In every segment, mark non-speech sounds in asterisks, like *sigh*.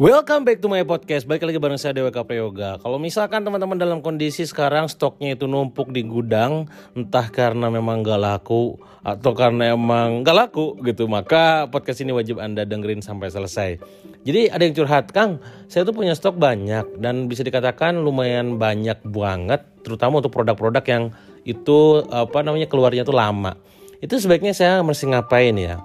Welcome back to my podcast. Balik lagi bareng saya Dewa Prayoga. Kalau misalkan teman-teman dalam kondisi sekarang stoknya itu numpuk di gudang, entah karena memang gak laku atau karena emang gak laku gitu, maka podcast ini wajib Anda dengerin sampai selesai. Jadi ada yang curhat, Kang, saya tuh punya stok banyak dan bisa dikatakan lumayan banyak banget, terutama untuk produk-produk yang itu apa namanya keluarnya tuh lama. Itu sebaiknya saya mesti ngapain ya?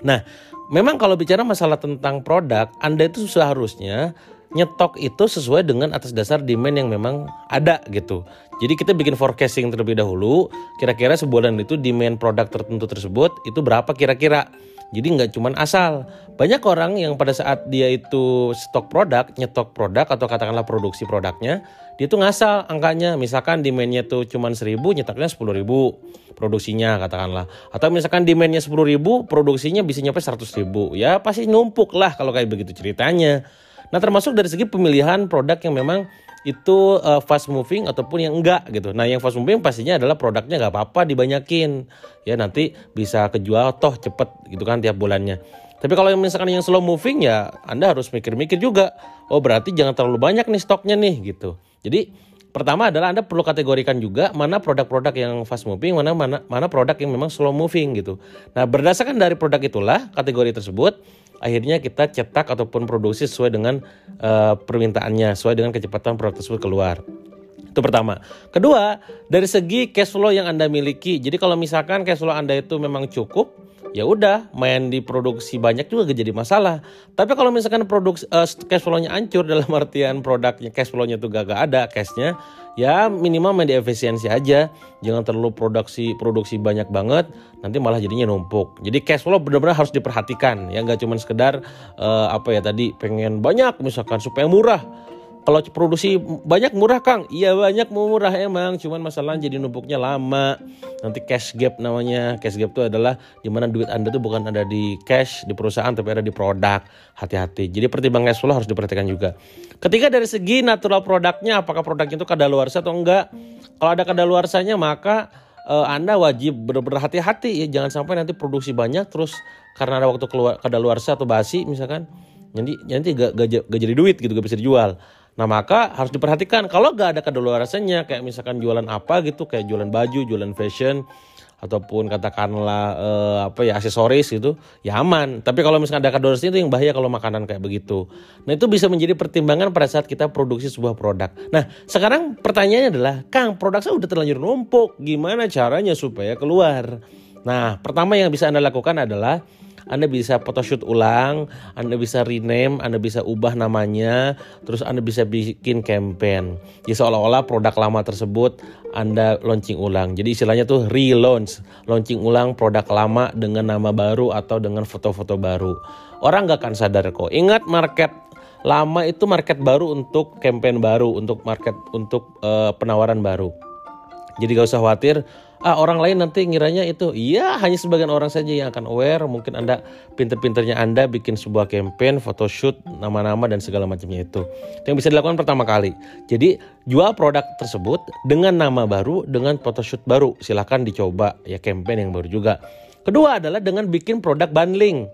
Nah, memang kalau bicara masalah tentang produk, Anda itu seharusnya nyetok itu sesuai dengan atas dasar demand yang memang ada gitu. Jadi kita bikin forecasting terlebih dahulu, kira-kira sebulan itu demand produk tertentu tersebut itu berapa kira-kira. Jadi nggak cuma asal. Banyak orang yang pada saat dia itu stok produk, nyetok produk atau katakanlah produksi produknya, dia tuh ngasal angkanya. Misalkan demandnya tuh cuma 1000, nyetoknya 10.000 produksinya katakanlah. Atau misalkan demandnya 10.000, produksinya bisa nyampe 100.000. Ya pasti numpuk lah kalau kayak begitu ceritanya. Nah termasuk dari segi pemilihan produk yang memang itu uh, fast moving ataupun yang enggak gitu. Nah yang fast moving pastinya adalah produknya nggak apa-apa dibanyakin ya nanti bisa kejual toh cepet gitu kan tiap bulannya. Tapi kalau yang misalkan yang slow moving ya Anda harus mikir-mikir juga. Oh berarti jangan terlalu banyak nih stoknya nih gitu. Jadi pertama adalah Anda perlu kategorikan juga mana produk-produk yang fast moving, mana mana mana produk yang memang slow moving gitu. Nah, berdasarkan dari produk itulah kategori tersebut akhirnya kita cetak ataupun produksi sesuai dengan uh, permintaannya, sesuai dengan kecepatan produk tersebut keluar. Itu pertama. Kedua, dari segi cash flow yang Anda miliki. Jadi kalau misalkan cash flow Anda itu memang cukup, ya udah main di produksi banyak juga gak jadi masalah. Tapi kalau misalkan produksi uh, cash flow-nya hancur *laughs* dalam artian produknya cash flow-nya tuh gak, gak ada cashnya, ya minimal main efisiensi aja. Jangan terlalu produksi produksi banyak banget, nanti malah jadinya numpuk. Jadi cash flow benar-benar harus diperhatikan ya nggak cuma sekedar uh, apa ya tadi pengen banyak misalkan supaya murah kalau produksi banyak murah Kang, iya banyak murah emang, cuman masalah jadi numpuknya lama. Nanti cash gap namanya. Cash gap itu adalah di mana duit Anda tuh bukan ada di cash di perusahaan tapi ada di produk. Hati-hati. Jadi pertimbangan cash flow harus diperhatikan juga. Ketika dari segi natural produknya, apakah produknya itu kadaluarsa atau enggak? Kalau ada kadaluarsanya maka uh, Anda wajib benar-benar hati-hati ya jangan sampai nanti produksi banyak terus karena ada waktu keluar kadaluarsa atau basi misalkan nanti nanti gak, gak, gak jadi duit gitu gak bisa dijual Nah maka harus diperhatikan kalau gak ada kedaluarsanya kayak misalkan jualan apa gitu kayak jualan baju, jualan fashion ataupun katakanlah eh, apa ya aksesoris gitu ya aman. Tapi kalau misalkan ada kedaluarsanya itu yang bahaya kalau makanan kayak begitu. Nah itu bisa menjadi pertimbangan pada saat kita produksi sebuah produk. Nah sekarang pertanyaannya adalah Kang produk saya udah terlanjur numpuk gimana caranya supaya keluar? Nah pertama yang bisa anda lakukan adalah anda bisa photoshoot ulang, Anda bisa rename, Anda bisa ubah namanya, terus Anda bisa bikin campaign. Jadi seolah-olah produk lama tersebut Anda launching ulang. Jadi istilahnya tuh relaunch, launching ulang produk lama dengan nama baru atau dengan foto-foto baru. Orang gak akan sadar kok. Ingat market lama itu market baru untuk campaign baru, untuk market untuk uh, penawaran baru. Jadi gak usah khawatir ah orang lain nanti ngiranya itu iya hanya sebagian orang saja yang akan aware. Mungkin anda pinter-pinternya anda bikin sebuah campaign photoshoot nama-nama dan segala macamnya itu. Itu yang bisa dilakukan pertama kali. Jadi jual produk tersebut dengan nama baru dengan photoshoot baru. Silahkan dicoba ya campaign yang baru juga. Kedua adalah dengan bikin produk bundling.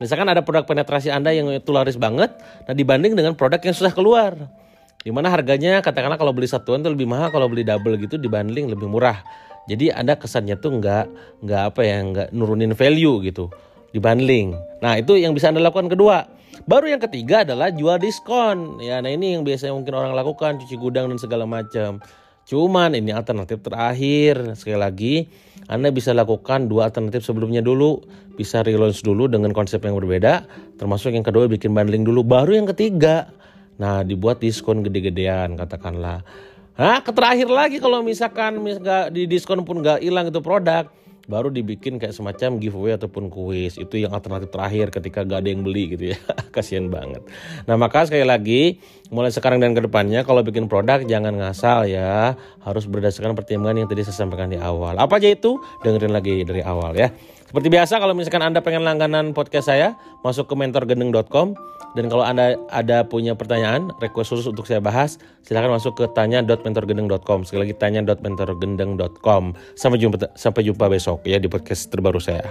Misalkan ada produk penetrasi anda yang itu laris banget nah dibanding dengan produk yang susah keluar. Di mana harganya katakanlah kalau beli satuan itu lebih mahal kalau beli double gitu dibanding lebih murah jadi Anda kesannya tuh nggak nggak apa ya nggak nurunin value gitu di bundling. Nah itu yang bisa Anda lakukan kedua. Baru yang ketiga adalah jual diskon. Ya, nah ini yang biasanya mungkin orang lakukan cuci gudang dan segala macam. Cuman ini alternatif terakhir. Sekali lagi, Anda bisa lakukan dua alternatif sebelumnya dulu. Bisa relaunch dulu dengan konsep yang berbeda. Termasuk yang kedua bikin bundling dulu. Baru yang ketiga. Nah, dibuat diskon gede-gedean katakanlah. Nah, terakhir lagi kalau misalkan nggak di diskon pun nggak hilang itu produk, baru dibikin kayak semacam giveaway ataupun kuis. Itu yang alternatif terakhir ketika gak ada yang beli gitu ya. *laughs* Kasihan banget. Nah, maka sekali lagi mulai sekarang dan ke depannya kalau bikin produk jangan ngasal ya. Harus berdasarkan pertimbangan yang tadi saya sampaikan di awal. Apa aja itu? Dengerin lagi dari awal ya. Seperti biasa kalau misalkan Anda pengen langganan podcast saya, masuk ke mentorgendeng.com dan kalau Anda ada punya pertanyaan, request khusus untuk saya bahas, silahkan masuk ke tanya.mentorgendeng.com. Sekali lagi tanya.mentorgendeng.com. Sampai jumpa sampai jumpa besok ya di podcast terbaru saya.